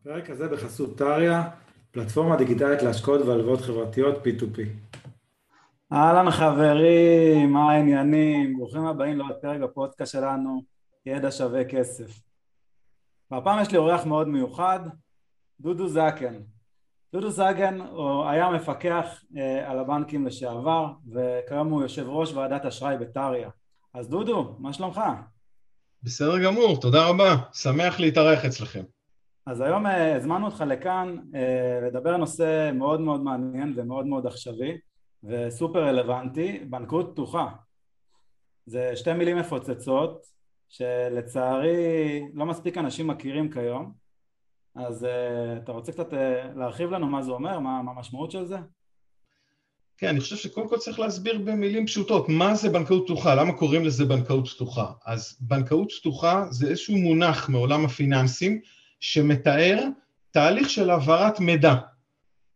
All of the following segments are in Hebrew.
הפרק הזה בחסות טריה, פלטפורמה דיגיטלית להשקעות והלוואות חברתיות P2P. אהלן חברים, מה העניינים? ברוכים הבאים לעוד פרק בפודקאסט שלנו, ידע שווה כסף. והפעם יש לי אורח מאוד מיוחד, דודו זקן. דודו זקן הוא היה מפקח אה, על הבנקים לשעבר, וכיום הוא יושב ראש ועדת אשראי בטריה. אז דודו, מה שלומך? בסדר גמור, תודה רבה, שמח להתארח אצלכם. אז היום אה, הזמנו אותך לכאן אה, לדבר על נושא מאוד מאוד מעניין ומאוד מאוד עכשווי וסופר רלוונטי, בנקאות פתוחה. זה שתי מילים מפוצצות שלצערי לא מספיק אנשים מכירים כיום אז אה, אתה רוצה קצת להרחיב לנו מה זה אומר, מה, מה המשמעות של זה? כן, אני חושב שקודם כל צריך להסביר במילים פשוטות, מה זה בנקאות פתוחה, למה קוראים לזה בנקאות פתוחה? אז בנקאות פתוחה זה איזשהו מונח מעולם הפיננסים שמתאר תהליך של העברת מידע.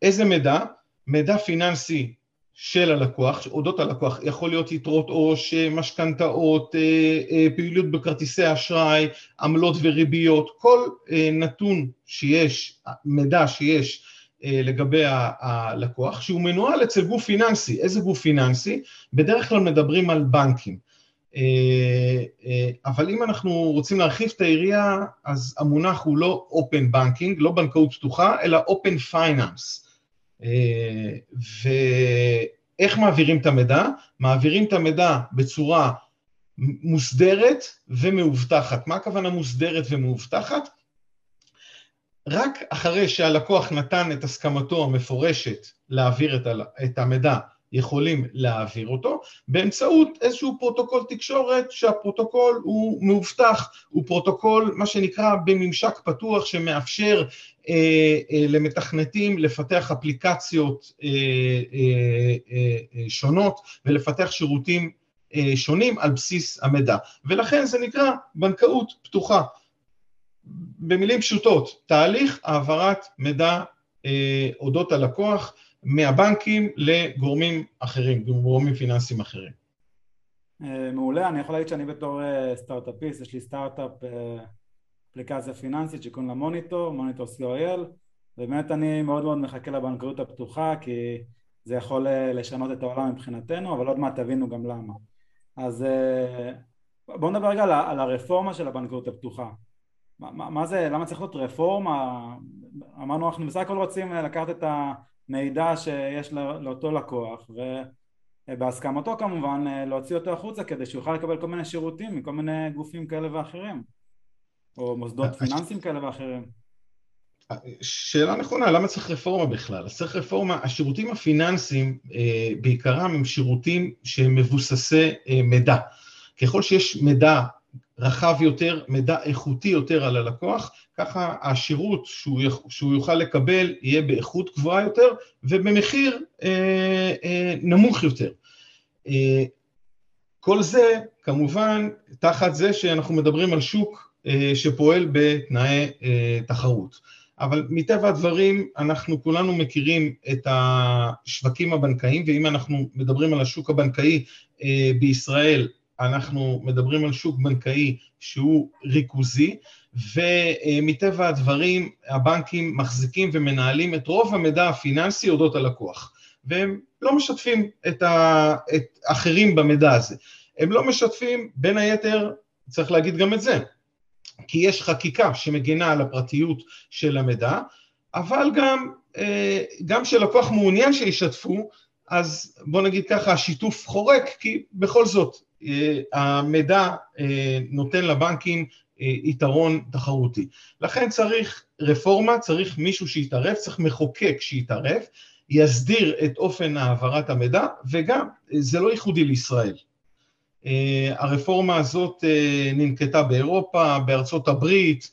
איזה מידע? מידע פיננסי של הלקוח, אודות הלקוח, יכול להיות יתרות עו"ש, משכנתאות, אה, אה, פעילות בכרטיסי אשראי, עמלות וריביות, כל אה, נתון שיש, מידע שיש לגבי הלקוח, שהוא מנוהל אצל גוף פיננסי. איזה גוף פיננסי? בדרך כלל מדברים על בנקים. אה, אה, אבל אם אנחנו רוצים להרחיב את העירייה, אז המונח הוא לא Open Banking, לא בנקאות פתוחה, אלא Open Finance. אה, ואיך מעבירים את המידע? מעבירים את המידע בצורה מוסדרת ומאובטחת. מה הכוונה מוסדרת ומאובטחת? רק אחרי שהלקוח נתן את הסכמתו המפורשת להעביר את המידע יכולים להעביר אותו באמצעות איזשהו פרוטוקול תקשורת שהפרוטוקול הוא מאובטח, הוא פרוטוקול מה שנקרא בממשק פתוח שמאפשר אה, אה, למתכנתים לפתח אפליקציות אה, אה, אה, אה, שונות ולפתח שירותים אה, שונים על בסיס המידע ולכן זה נקרא בנקאות פתוחה. במילים פשוטות, תהליך העברת מידע אה, אודות הלקוח מהבנקים לגורמים אחרים, גורמים פיננסיים אחרים. אה, מעולה, אני יכול להגיד שאני בתור אה, סטארט-אפיסט, יש לי סטארט-אפ אה, אפליקציה פיננסית שקוראים לה מוניטור, מוניטור co.il ובאמת אני מאוד מאוד מחכה לבנקאות הפתוחה כי זה יכול לשנות את העולם מבחינתנו, אבל עוד מעט תבינו גם למה. אז בואו נדבר רגע על הרפורמה של הבנקאות הפתוחה. מה, מה זה, למה צריך להיות רפורמה? אמרנו אנחנו בסך הכל רוצים לקחת את ה... מידע שיש לאותו לקוח ובהסכמתו כמובן להוציא אותו החוצה כדי שהוא יוכל לקבל כל מיני שירותים מכל מיני גופים כאלה ואחרים או מוסדות אה, פיננסיים כאלה ואחרים. שאלה נכונה, למה צריך רפורמה בכלל? אז צריך רפורמה, השירותים הפיננסיים אה, בעיקרם הם שירותים שהם מבוססי אה, מידע. ככל שיש מידע רחב יותר, מידע איכותי יותר על הלקוח, ככה השירות שהוא, שהוא יוכל לקבל יהיה באיכות גבוהה יותר ובמחיר אה, אה, נמוך יותר. אה, כל זה כמובן תחת זה שאנחנו מדברים על שוק אה, שפועל בתנאי אה, תחרות. אבל מטבע הדברים אנחנו כולנו מכירים את השווקים הבנקאיים ואם אנחנו מדברים על השוק הבנקאי אה, בישראל אנחנו מדברים על שוק בנקאי שהוא ריכוזי, ומטבע הדברים הבנקים מחזיקים ומנהלים את רוב המידע הפיננסי אודות הלקוח, והם לא משתפים את האחרים במידע הזה. הם לא משתפים, בין היתר, צריך להגיד גם את זה, כי יש חקיקה שמגינה על הפרטיות של המידע, אבל גם, אה, גם כשלקוח מעוניין שישתפו, אז בוא נגיד ככה, השיתוף חורק, כי בכל זאת המידע אה, נותן לבנקים אה, יתרון תחרותי. לכן צריך רפורמה, צריך מישהו שיתערב, צריך מחוקק שיתערב, יסדיר את אופן העברת המידע, וגם, זה לא ייחודי לישראל. הרפורמה הזאת ננקטה באירופה, בארצות הברית,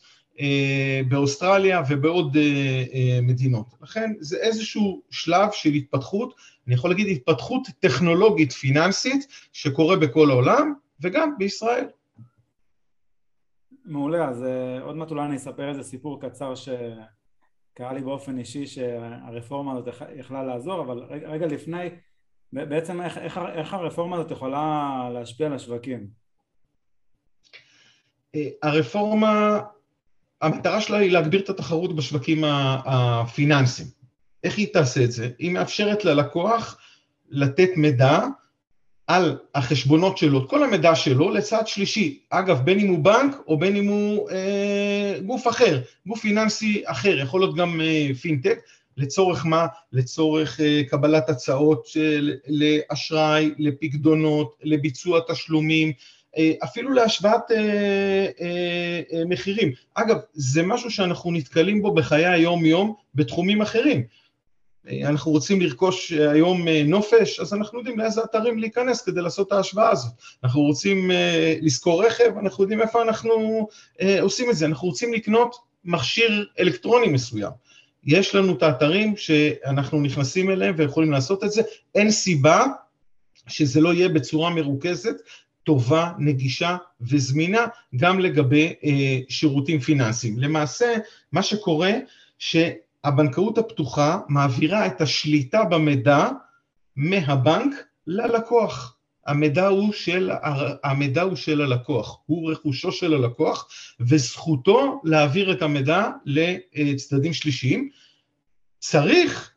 באוסטרליה ובעוד מדינות. לכן זה איזשהו שלב של התפתחות אני יכול להגיד התפתחות טכנולוגית פיננסית שקורה בכל העולם וגם בישראל. מעולה, אז עוד מעט אולי אני אספר איזה סיפור קצר שקרה לי באופן אישי שהרפורמה הזאת יכלה לעזור, אבל רגע, לפני, בעצם איך, איך, איך הרפורמה הזאת יכולה להשפיע על השווקים? אה, הרפורמה המטרה שלה היא להגביר את התחרות בשווקים הפיננסיים. איך היא תעשה את זה? היא מאפשרת ללקוח לתת מידע על החשבונות שלו, את כל המידע שלו לצד שלישי. אגב, בין אם הוא בנק או בין אם הוא אה, גוף אחר, גוף פיננסי אחר, יכול להיות גם אה, פינטק, לצורך מה? לצורך אה, קבלת הצעות של, לאשראי, לפקדונות, לביצוע תשלומים, אה, אפילו להשוואת אה, אה, אה, מחירים. אגב, זה משהו שאנחנו נתקלים בו בחיי היום-יום בתחומים אחרים. אנחנו רוצים לרכוש היום נופש, אז אנחנו יודעים לאיזה אתרים להיכנס כדי לעשות את ההשוואה הזאת. אנחנו רוצים לשכור רכב, אנחנו יודעים איפה אנחנו עושים את זה. אנחנו רוצים לקנות מכשיר אלקטרוני מסוים. יש לנו את האתרים שאנחנו נכנסים אליהם ויכולים לעשות את זה. אין סיבה שזה לא יהיה בצורה מרוכזת, טובה, נגישה וזמינה גם לגבי אה, שירותים פיננסיים. למעשה, מה שקורה, ש... הבנקאות הפתוחה מעבירה את השליטה במידע מהבנק ללקוח. המידע הוא, של, המידע הוא של הלקוח, הוא רכושו של הלקוח וזכותו להעביר את המידע לצדדים שלישיים. צריך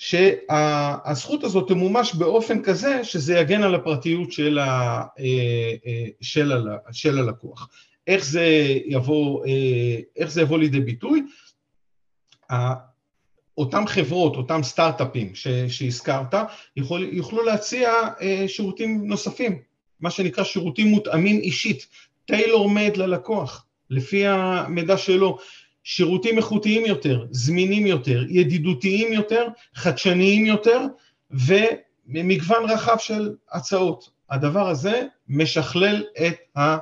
שהזכות הזאת תמומש באופן כזה שזה יגן על הפרטיות של, ה, אה, אה, של, ה, של הלקוח. איך זה יבוא, אה, איך זה יבוא לידי ביטוי? אותם חברות, אותם סטארט-אפים שהזכרת, יכול, יוכלו להציע שירותים נוספים, מה שנקרא שירותים מותאמים אישית, טיילור מד ללקוח, לפי המידע שלו, שירותים איכותיים יותר, זמינים יותר, ידידותיים יותר, חדשניים יותר, ומגוון רחב של הצעות. הדבר הזה משכלל את, ה,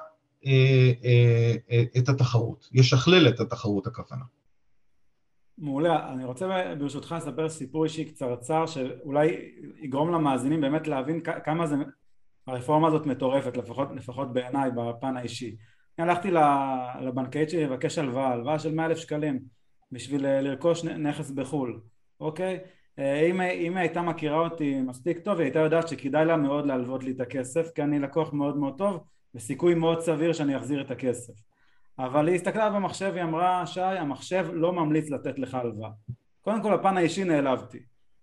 אה, אה, את התחרות, ישכלל את התחרות הכוונה. מעולה, אני רוצה ברשותך לספר סיפור אישי קצרצר שאולי יגרום למאזינים באמת להבין כמה זה, הרפורמה הזאת מטורפת, לפחות, לפחות בעיניי בפן האישי. הלכתי לבנקאית שלי לבקש הלוואה, הלוואה של 100 אלף שקלים בשביל לרכוש נכס בחו"ל, אוקיי? אם, אם היא הייתה מכירה אותי מספיק טוב היא הייתה יודעת שכדאי לה מאוד להלוות לי את הכסף כי אני לקוח מאוד מאוד טוב וסיכוי מאוד סביר שאני אחזיר את הכסף אבל היא הסתכלה במחשב והיא אמרה שי המחשב לא ממליץ לתת לך הלוואה קודם כל הפן האישי נעלבתי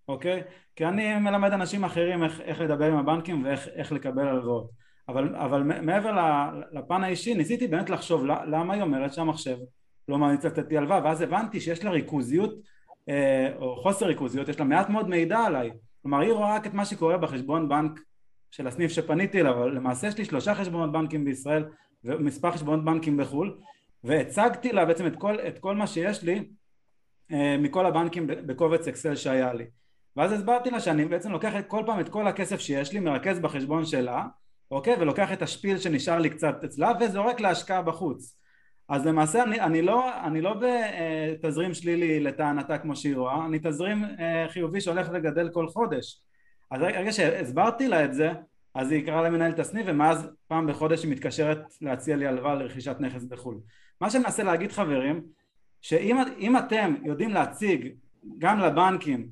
אוקיי? כי אני מלמד אנשים אחרים איך, איך לדבר עם הבנקים ואיך לקבל הלוואות אבל, אבל מעבר לפן האישי ניסיתי באמת לחשוב למה היא אומרת שהמחשב לא ממליץ לתת לי הלוואה ואז הבנתי שיש לה ריכוזיות אה, או חוסר ריכוזיות יש לה מעט מאוד מידע עליי. כלומר היא רואה רק את מה שקורה בחשבון בנק של הסניף שפניתי אליו אבל למעשה יש לי שלושה חשבונות בנקים בישראל ומספר חשבונות בנקים בחו"ל והצגתי לה בעצם את כל, את כל מה שיש לי אה, מכל הבנקים בקובץ אקסל שהיה לי. ואז הסברתי לה שאני בעצם לוקח כל פעם את כל הכסף שיש לי מרכז בחשבון שלה אוקיי ולוקח את השפיל שנשאר לי קצת אצלה וזורק להשקעה בחוץ אז למעשה אני, אני לא, אני לא בתזרים שלילי לטענתה כמו שהיא רואה, אני תזרים אה, חיובי שהולך לגדל כל חודש. אז רגע שהסברתי לה את זה, אז היא יקרה למנהלת הסניף ומאז פעם בחודש היא מתקשרת להציע לי הלוואה לרכישת נכס בחו"ל. מה שאני מנסה להגיד חברים שאם אתם יודעים להציג גם לבנקים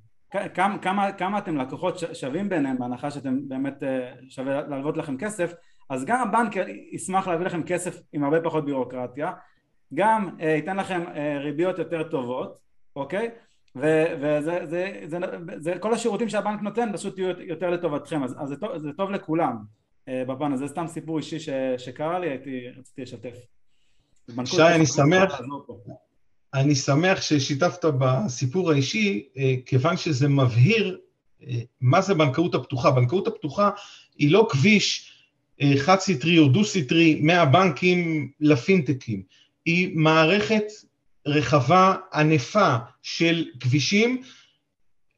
כמה, כמה, כמה אתם לקוחות שווים ביניהם בהנחה שאתם באמת אה, שווה להלוות לכם כסף אז גם הבנק ישמח להביא לכם כסף עם הרבה פחות בירוקרטיה גם uh, ייתן לכם uh, ריביות יותר טובות אוקיי? וזה זה, זה, זה, זה, כל השירותים שהבנק נותן פשוט יהיו יותר לטובתכם אז, אז זה, טוב, זה טוב לכולם uh, בפן הזה, זה סתם סיפור אישי ש, שקרה לי, הייתי, רציתי לשתף. שי, אני שמח, אני שמח ששיתפת בסיפור האישי, כיוון שזה מבהיר מה זה בנקאות הפתוחה. בנקאות הפתוחה היא לא כביש חד סטרי או דו סטרי מהבנקים לפינטקים, היא מערכת רחבה ענפה של כבישים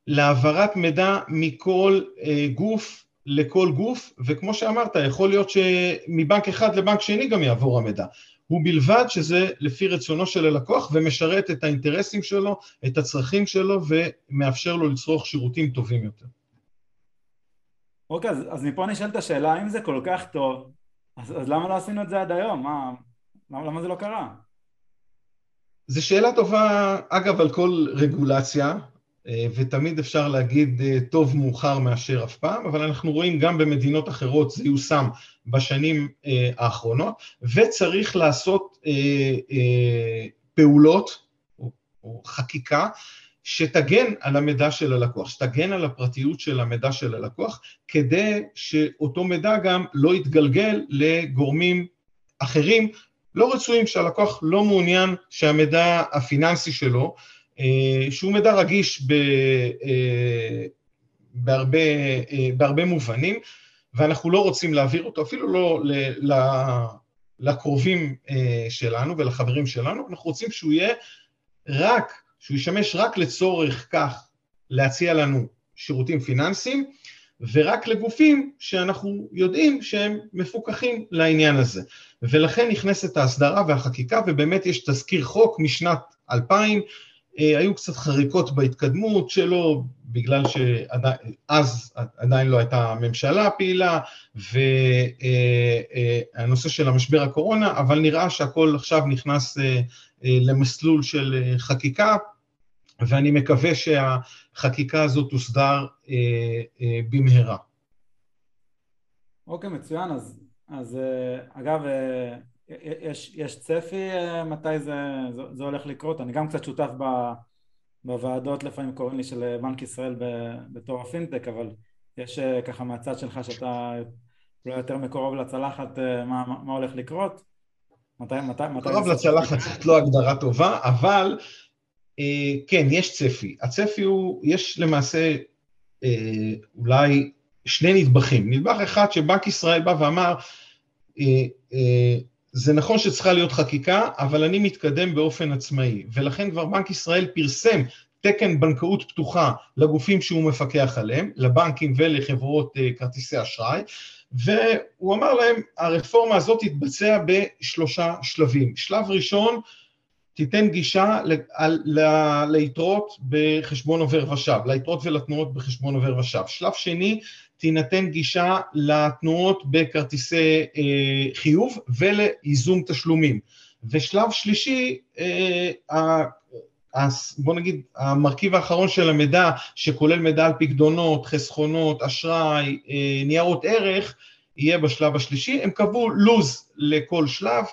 להעברת מידע מכל אה, גוף לכל גוף, וכמו שאמרת, יכול להיות שמבנק אחד לבנק שני גם יעבור המידע. ובלבד שזה לפי רצונו של הלקוח ומשרת את האינטרסים שלו, את הצרכים שלו ומאפשר לו לצרוך שירותים טובים יותר. אוקיי, אז, אז מפה נשאלת השאלה, אם זה כל כך טוב, אז, אז למה לא עשינו את זה עד היום? מה, למה, למה זה לא קרה? זו שאלה טובה, אגב, על כל רגולציה, ותמיד אפשר להגיד אה, טוב מאוחר מאשר אף פעם, אבל אנחנו רואים גם במדינות אחרות זה יושם בשנים אה, האחרונות, וצריך לעשות פעולות או, חקיקה שתגן על המידע של הלקוח, שתגן על הפרטיות של המידע של הלקוח, כדי שאותו מידע גם לא יתגלגל לגורמים אחרים לא רצויים, שהלקוח לא מעוניין שהמידע הפיננסי שלו, אה, שהוא מידע רגיש ב, אה, בהרבה, אה, בהרבה מובנים, ואנחנו לא רוצים להעביר אותו, אפילו לא לקרובים שלנו ולחברים שלנו, אנחנו רוצים שהוא יהיה רק שהוא ישמש רק לצורך כך להציע לנו שירותים פיננסיים, ורק לגופים שאנחנו יודעים שהם מפוקחים לעניין הזה. ולכן נכנסת ההסדרה והחקיקה, ובאמת יש תזכיר חוק משנת 2000, אה, היו קצת חריקות בהתקדמות שלו, בגלל שאז עדיין לא הייתה ממשלה פעילה, והנושא אה, אה, של המשבר הקורונה, אבל נראה שהכל עכשיו נכנס למסלול של חקיקה, ואני מקווה שהחקיקה הזאת תוסדר אה, אה, במהרה. אוקיי, מצוין. אז, אז אה, אגב, אה, יש, יש צפי אה, מתי זה, זה, זה הולך לקרות? אני גם קצת שותף ב, בוועדות, לפעמים קוראים לי של בנק ישראל בתור הפינטק, אבל יש ככה מהצד שלך שאתה אולי יותר מקורב לצלחת, מה, מה הולך לקרות? מתי, מתי, מתי... מקורב לצלחת זאת לא הגדרה טובה, אבל אה, כן, יש צפי. הצפי הוא, יש למעשה אה, אולי שני נדבכים. נדבך אחד שבנק ישראל בא ואמר, אה, זה נכון שצריכה להיות חקיקה, אבל אני מתקדם באופן עצמאי, ולכן כבר בנק ישראל פרסם תקן בנקאות פתוחה לגופים שהוא מפקח עליהם, לבנקים ולחברות כרטיסי אשראי, והוא אמר להם, הרפורמה הזאת תתבצע בשלושה שלבים. שלב ראשון, תיתן גישה ליתרות בחשבון עובר ושב, ליתרות ולתנועות בחשבון עובר ושב. שלב שני, תינתן גישה לתנועות בכרטיסי אה, חיוב ולייזום תשלומים. ושלב שלישי, אה, בוא נגיד, המרכיב האחרון של המידע, שכולל מידע על פקדונות, חסכונות, אשראי, אה, ניירות ערך, יהיה בשלב השלישי. הם קבעו לו"ז לכל שלב,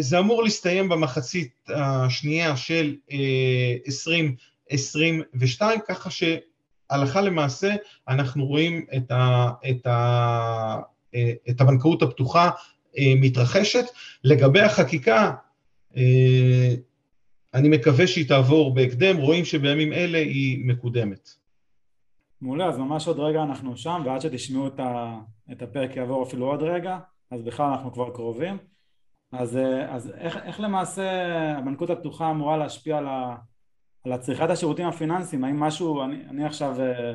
זה אמור להסתיים במחצית השנייה של 2022, אה, ככה שהלכה למעשה אנחנו רואים את, ה, את, ה, אה, את הבנקאות הפתוחה מתרחשת. לגבי החקיקה, אני מקווה שהיא תעבור בהקדם, רואים שבימים אלה היא מקודמת. מעולה, אז ממש עוד רגע אנחנו שם, ועד שתשמעו את הפרק יעבור אפילו עוד רגע, אז בכלל אנחנו כבר קרובים. אז, אה, אז איך, איך למעשה הבנקות הפתוחה אמורה להשפיע על, ה, על הצריכת השירותים הפיננסיים? האם משהו, אני, אני עכשיו אה,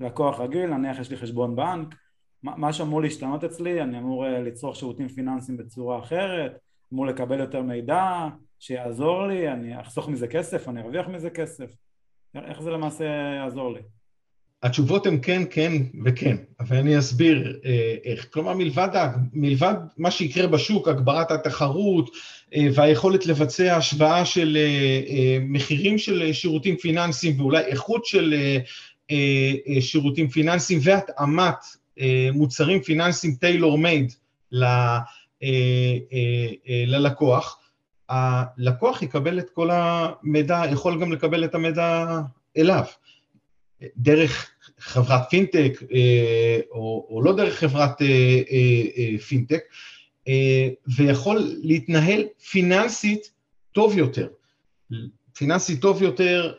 לקוח רגיל, נניח יש לי חשבון בנק, משהו אמור להשתנות אצלי, אני אמור אה, לצרוך שירותים פיננסיים בצורה אחרת, אמור לקבל יותר מידע שיעזור לי, אני אחסוך מזה כסף, אני ארוויח מזה כסף, איך זה למעשה יעזור לי? התשובות הן כן, כן וכן, אבל אני אסביר אה, איך. כלומר, מלבד, מלבד מה שיקרה בשוק, הגברת התחרות אה, והיכולת לבצע השוואה של אה, מחירים של שירותים פיננסיים ואולי איכות של שירותים פיננסיים והתאמת מוצרים פיננסיים טיילור מייד ללקוח, הלקוח יקבל את כל המידע, יכול גם לקבל את המידע אליו. דרך חברת פינטק אה, או, או לא דרך חברת אה, אה, פינטק, ויכול להתנהל פיננסית טוב יותר. פיננסית טוב יותר,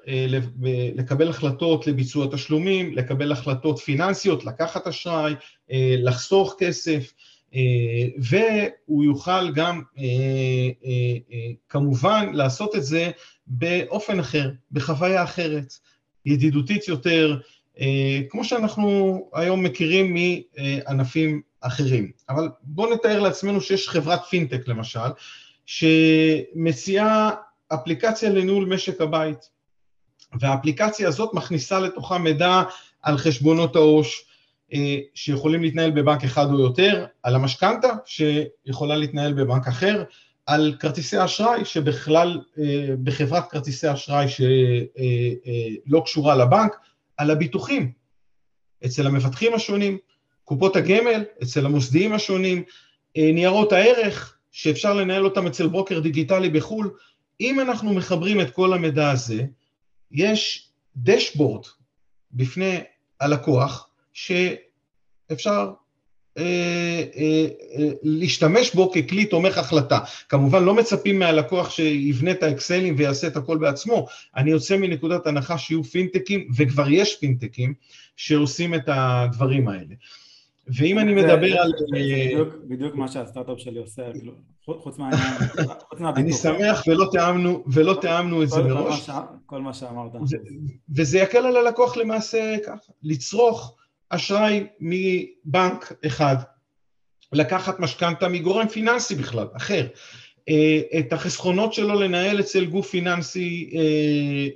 לקבל החלטות לביצוע תשלומים, לקבל החלטות פיננסיות, לקחת אשראי, לחסוך כסף, והוא יוכל גם כמובן לעשות את זה באופן אחר, בחוויה אחרת, ידידותית יותר, כמו שאנחנו היום מכירים מענפים אחרים. אבל בואו נתאר לעצמנו שיש חברת פינטק למשל, שמציעה אפליקציה לניהול משק הבית, והאפליקציה הזאת מכניסה לתוכה מידע על חשבונות העו"ש, אה, שיכולים להתנהל בבנק אחד או יותר, על המשכנתה שיכולה להתנהל בבנק אחר, על כרטיסי אשראי שבכלל אה, בחברת כרטיסי אשראי שלא קשורה לבנק, על הביטוחים. אצל המפתחים השונים, קופות הגמל אצל המוסדיים השונים, אה, ניירות הערך שאפשר לנהל אותם אצל ברוקר דיגיטלי בחו"ל, אם אנחנו מחברים את כל המידע הזה, יש דשבורד בפני הלקוח שאפשר אה, אה, אה, להשתמש בו ככלי תומך החלטה. כמובן לא מצפים מהלקוח שיבנה את האקסלים ויעשה את הכל בעצמו, אני יוצא מנקודת הנחה שיהיו פינטקים, וכבר יש פינטקים שעושים את הדברים האלה. ואם אני מדבר על... בדיוק מה שהסטארט-אפ שלי עושה, כאילו, חוץ מהעניין, חוץ מהביטוח. אני שמח ולא תיאמנו את זה מראש. כל מה שאמרת. וזה יקל על הלקוח למעשה ככה, לצרוך אשראי מבנק אחד, לקחת משכנתה מגורם פיננסי בכלל, אחר. אה, את החסכונות שלו לנהל אצל גוף פיננסי אה,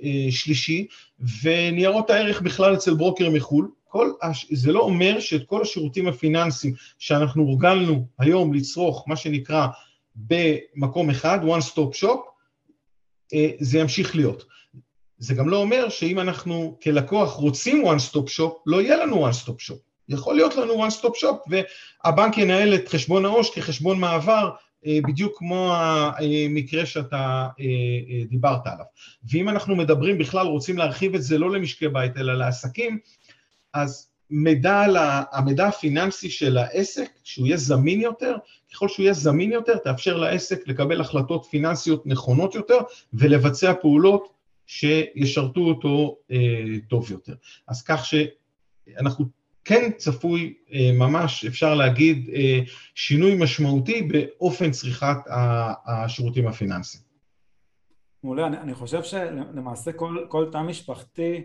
אה, שלישי, וניירות הערך בכלל אצל ברוקר מחו"ל. כל, זה לא אומר שאת כל השירותים הפיננסיים שאנחנו הורגלנו היום לצרוך, מה שנקרא, במקום אחד, one stop shop, זה ימשיך להיות. זה גם לא אומר שאם אנחנו כלקוח רוצים one stop shop, לא יהיה לנו one stop shop. יכול להיות לנו one stop shop והבנק ינהל את חשבון העו"ש כחשבון מעבר, אה, בדיוק כמו המקרה שאתה אה, אה, דיברת עליו. ואם אנחנו מדברים בכלל, רוצים להרחיב את זה לא למשקי בית אלא לעסקים, אז מידע על המידע הפיננסי של העסק, שהוא יהיה זמין יותר, ככל שהוא יהיה זמין יותר, תאפשר לעסק לקבל החלטות פיננסיות נכונות יותר ולבצע פעולות שישרתו אותו אה, טוב יותר. אז כך שאנחנו כן צפוי אה, ממש, אפשר להגיד, אה, שינוי משמעותי באופן צריכת השירותים הפיננסיים. מעולה, אני, אני חושב שלמעשה כל, כל תא משפחתי,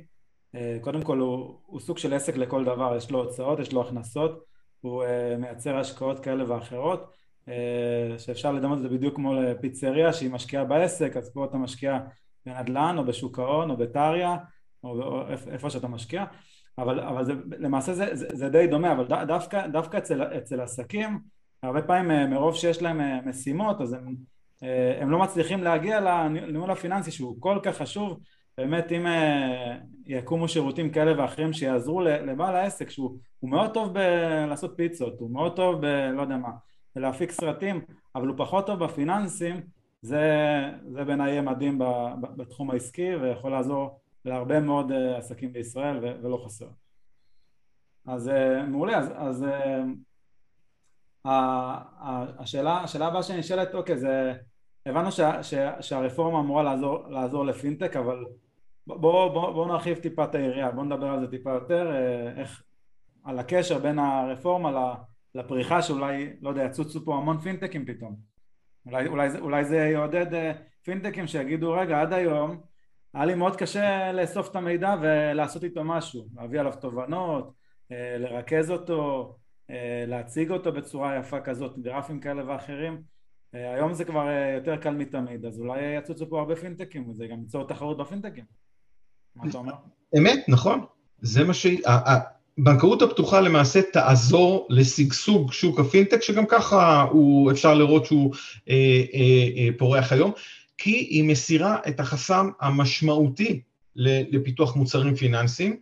אה, קודם כל הוא, הוא סוג של עסק לכל דבר, יש לו הוצאות, יש לו הכנסות, הוא אה, מייצר השקעות כאלה ואחרות, אה, שאפשר לדמות את זה בדיוק כמו לפיצריה שהיא משקיעה בעסק, אז פה אתה משקיע בנדל"ן או בשוק ההון או בטריה או איפה שאתה משקיע. אבל, אבל זה, למעשה זה, זה, זה די דומה אבל ד, דווקא, דווקא אצל, אצל עסקים הרבה פעמים אה, מרוב שיש להם אה, משימות אז הם, אה, הם לא מצליחים להגיע לניהול הפיננסי שהוא כל כך חשוב. באמת אם יקומו שירותים כאלה ואחרים שיעזרו לבעל העסק שהוא מאוד טוב בלעשות פיצות, הוא מאוד טוב ב... לא יודע מה, בלהפיק סרטים אבל הוא פחות טוב בפיננסים זה, זה בעיניי מדהים בתחום העסקי ויכול לעזור להרבה מאוד אה, עסקים בישראל ולא חסר. אז אה, מעולה, אז, אז אה, השאלה, השאלה הבאה שנשאלת, אוקיי, זה הבנו שה, שה, שהרפורמה אמורה לעזור, לעזור לפינטק, אבל בואו בוא, בוא נרחיב טיפה את היריעה, בואו נדבר על זה טיפה יותר, איך, על הקשר בין הרפורמה לפריחה שאולי, לא יודע, יצוצו פה המון פינטקים פתאום. אולי, אולי, אולי זה יעודד אה, פינטקים שיגידו רגע עד היום היה לי מאוד קשה לאסוף את המידע ולעשות איתו משהו, להביא עליו תובנות, אה, לרכז אותו, אה, להציג אותו בצורה יפה כזאת, גרפים כאלה ואחרים היום זה כבר יותר קל מתמיד, אז אולי יצוצו פה הרבה פינטקים וזה גם ייצור תחרות בפינטקים. מה אתה אומר? אמת, נכון. זה מה ש... הבנקאות הפתוחה למעשה תעזור לשגשוג שוק הפינטק, שגם ככה הוא, אפשר לראות שהוא אה, אה, אה, פורח היום, כי היא מסירה את החסם המשמעותי לפיתוח מוצרים פיננסיים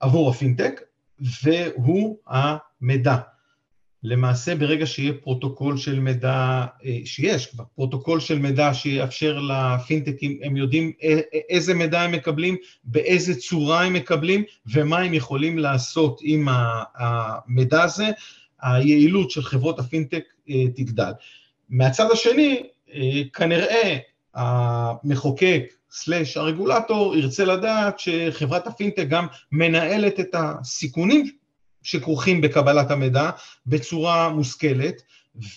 עבור הפינטק, והוא המידע. למעשה ברגע שיהיה פרוטוקול של מידע, אה, שיש כבר פרוטוקול של מידע שיאפשר לפינטקים, הם יודעים איזה מידע הם מקבלים, באיזה צורה הם מקבלים ומה הם יכולים לעשות עם המידע הזה, היעילות של חברות הפינטק אה, תגדל. מהצד השני, אה, כנראה המחוקק סלש הרגולטור ירצה לדעת שחברת הפינטק גם מנהלת את הסיכונים שכרוכים בקבלת המידע בצורה מושכלת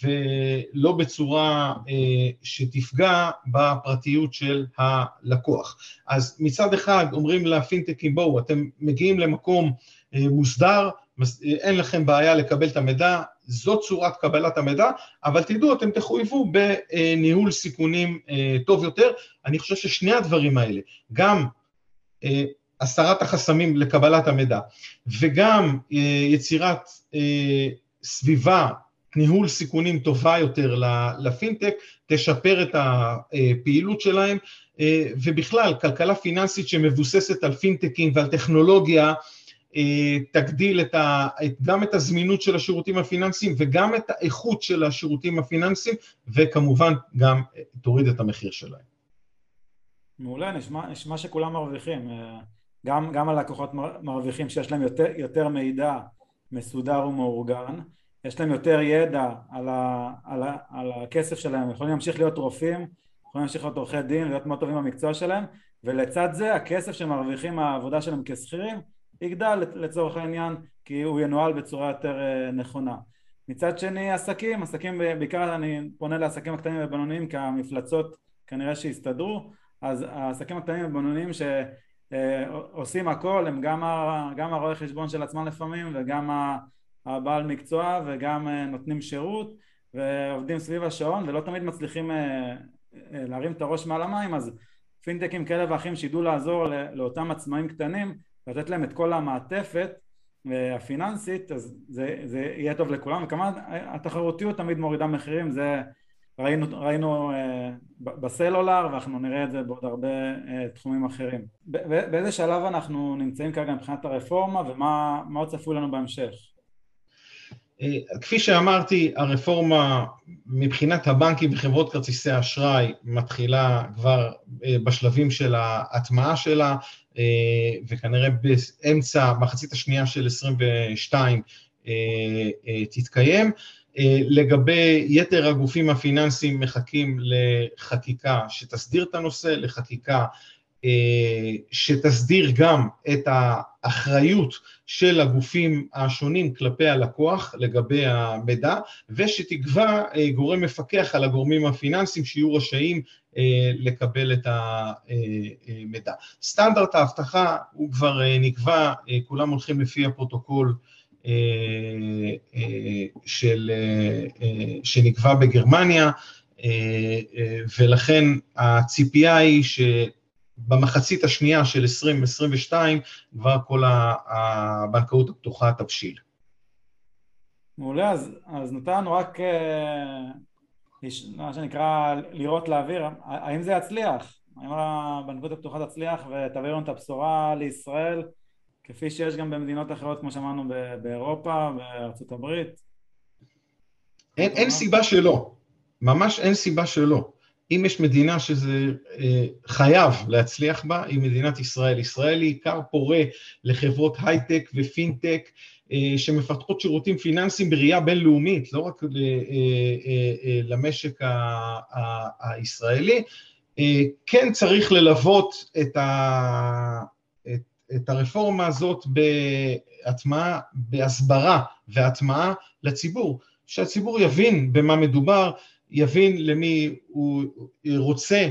ולא בצורה אה, שתפגע בפרטיות של הלקוח. אז מצד אחד אומרים לפינטקים בואו אתם מגיעים למקום אה, מוסדר, אה, אין לכם בעיה לקבל את המידע, זו צורת קבלת המידע, אבל תדעו אתם תחויבו בניהול סיכונים אה, טוב יותר. אני חושב ששני הדברים האלה, גם אה, הסרת החסמים לקבלת המידע, וגם אה, יצירת אה, סביבה, ניהול סיכונים טובה יותר לפינטק, תשפר את הפעילות שלהם, אה, ובכלל, כלכלה פיננסית שמבוססת על פינטקים ועל טכנולוגיה, תגדיל את ה, גם את הזמינות של השירותים הפיננסיים וגם את האיכות של השירותים הפיננסיים וכמובן גם תוריד את המחיר שלהם. מעולה, נשמע, נשמע שכולם מרוויחים. גם, גם הלקוחות מרוויחים שיש להם יותר, יותר מידע מסודר ומאורגן, יש להם יותר ידע על, ה, על, ה, על הכסף שלהם, יכולים להמשיך להיות רופאים, יכולים להמשיך להיות עורכי דין, להיות מאוד טובים במקצוע שלהם, ולצד זה הכסף שמרוויחים מהעבודה שלהם כשכירים יגדל לצורך העניין כי הוא ינוהל בצורה יותר אה, נכונה. מצד שני עסקים, עסקים בעיקר אני פונה לעסקים הקטנים והבינוניים כי המפלצות כנראה שהסתדרו אז העסקים הקטנים והבינוניים שעושים הכל הם גם, גם הרואה חשבון של עצמם לפעמים וגם הבעל מקצוע וגם אה, נותנים שירות ועובדים סביב השעון ולא תמיד מצליחים אה, להרים את הראש מעל המים אז פינטקים כאלה ואחרים שידעו לעזור לאותם עצמאים קטנים לתת להם את כל המעטפת אה, הפיננסית אז זה, זה יהיה טוב לכולם. וכמובן התחרותיות תמיד מורידה מחירים זה ראינו, ראינו אה, בסלולר ואנחנו נראה את זה בעוד הרבה אה, תחומים אחרים באיזה שלב אנחנו נמצאים כרגע מבחינת הרפורמה ומה עוד צפוי לנו בהמשך כפי שאמרתי, הרפורמה מבחינת הבנקים וחברות כרטיסי האשראי מתחילה כבר אה, בשלבים של ההטמעה שלה, אה, וכנראה באמצע, מחצית השנייה של 22 אה, תתקיים. לגבי יתר הגופים הפיננסיים מחכים לחקיקה שתסדיר את הנושא, לחקיקה אה, שתסדיר גם את האחריות של הגופים השונים כלפי הלקוח לגבי המידע ושתקבע אה, גורם מפקח על הגורמים הפיננסיים שיהיו רשאים אה, לקבל את המידע. סטנדרט האבטחה הוא כבר נקבע, כולם הולכים לפי הפרוטוקול של, שנקבע בגרמניה ולכן הציפייה היא ש... במחצית השנייה של 2022 כבר כל הבנקאות הפתוחה תבשיל. מעולה, אז, אז נותרנו רק אה, מה שנקרא לראות לאוויר, האם זה יצליח? האם הבנקאות הפתוחה תצליח ותביא לנו את הבשורה לישראל כפי שיש גם במדינות אחרות כמו שאמרנו באירופה, בארצות הברית? אין, אין סיבה שלא, ממש אין סיבה שלא. אם יש מדינה שזה אה, חייב להצליח בה, היא מדינת ישראל. ישראל היא עיקר פורה לחברות הייטק ופינטק אה, שמפתחות שירותים פיננסיים בראייה בינלאומית, לא רק אה, למשק הישראלי. כן צריך ללוות את, ה, את, הרפורמה הזאת בהטמעה, בהסברה והטמעה לציבור, שהציבור יבין במה מדובר, יבין למי הוא רוצה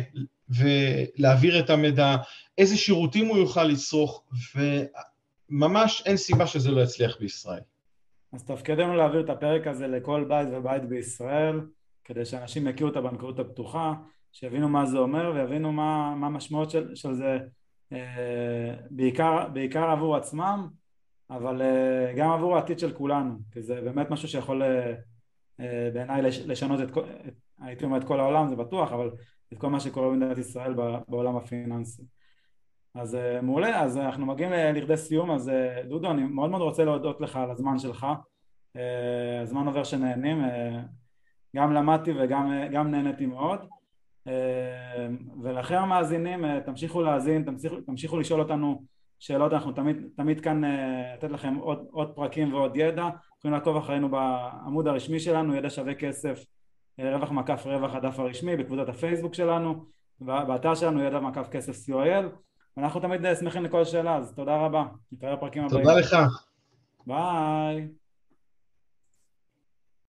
ולהעביר את המידע, איזה שירותים הוא יוכל לצרוך, וממש אין סיבה שזה לא יצליח בישראל. אז תפקידנו להעביר את הפרק הזה לכל בית ובית בישראל, כדי שאנשים יכירו את הבנקאות הפתוחה, שיבינו מה זה אומר ויבינו מה, המשמעות של, של זה בעיקר, בעיקר עבור עצמם, אבל אה, גם עבור העתיד של כולנו, כי זה באמת משהו שיכול אה, אה, בעיניי לשנות את, את, הייתי אומר את כל העולם זה בטוח, אבל את כל מה שקורה במדינת ישראל בעולם הפיננסי. אז אה, מעולה, אז אנחנו מגיעים לכדי סיום, אז אה, דודו אני מאוד מאוד רוצה להודות לך על הזמן שלך, הזמן עובר שנהנים, גם למדתי וגם נהניתי מאוד ולכם המאזינים תמשיכו להאזין, תמשיכו, תמשיכו לשאול אותנו שאלות, אנחנו תמיד, תמיד כאן לתת לכם עוד, עוד פרקים ועוד ידע יכולים לעקוב אחרינו בעמוד הרשמי שלנו, ידע שווה כסף, רווח מקף רווח הדף הרשמי, בקבוצת הפייסבוק שלנו, באתר שלנו ידע מקף כסף co.il, ואנחנו תמיד שמחים לכל שאלה, אז תודה רבה, נתראה בפרקים הבאים. תודה לך. ביי.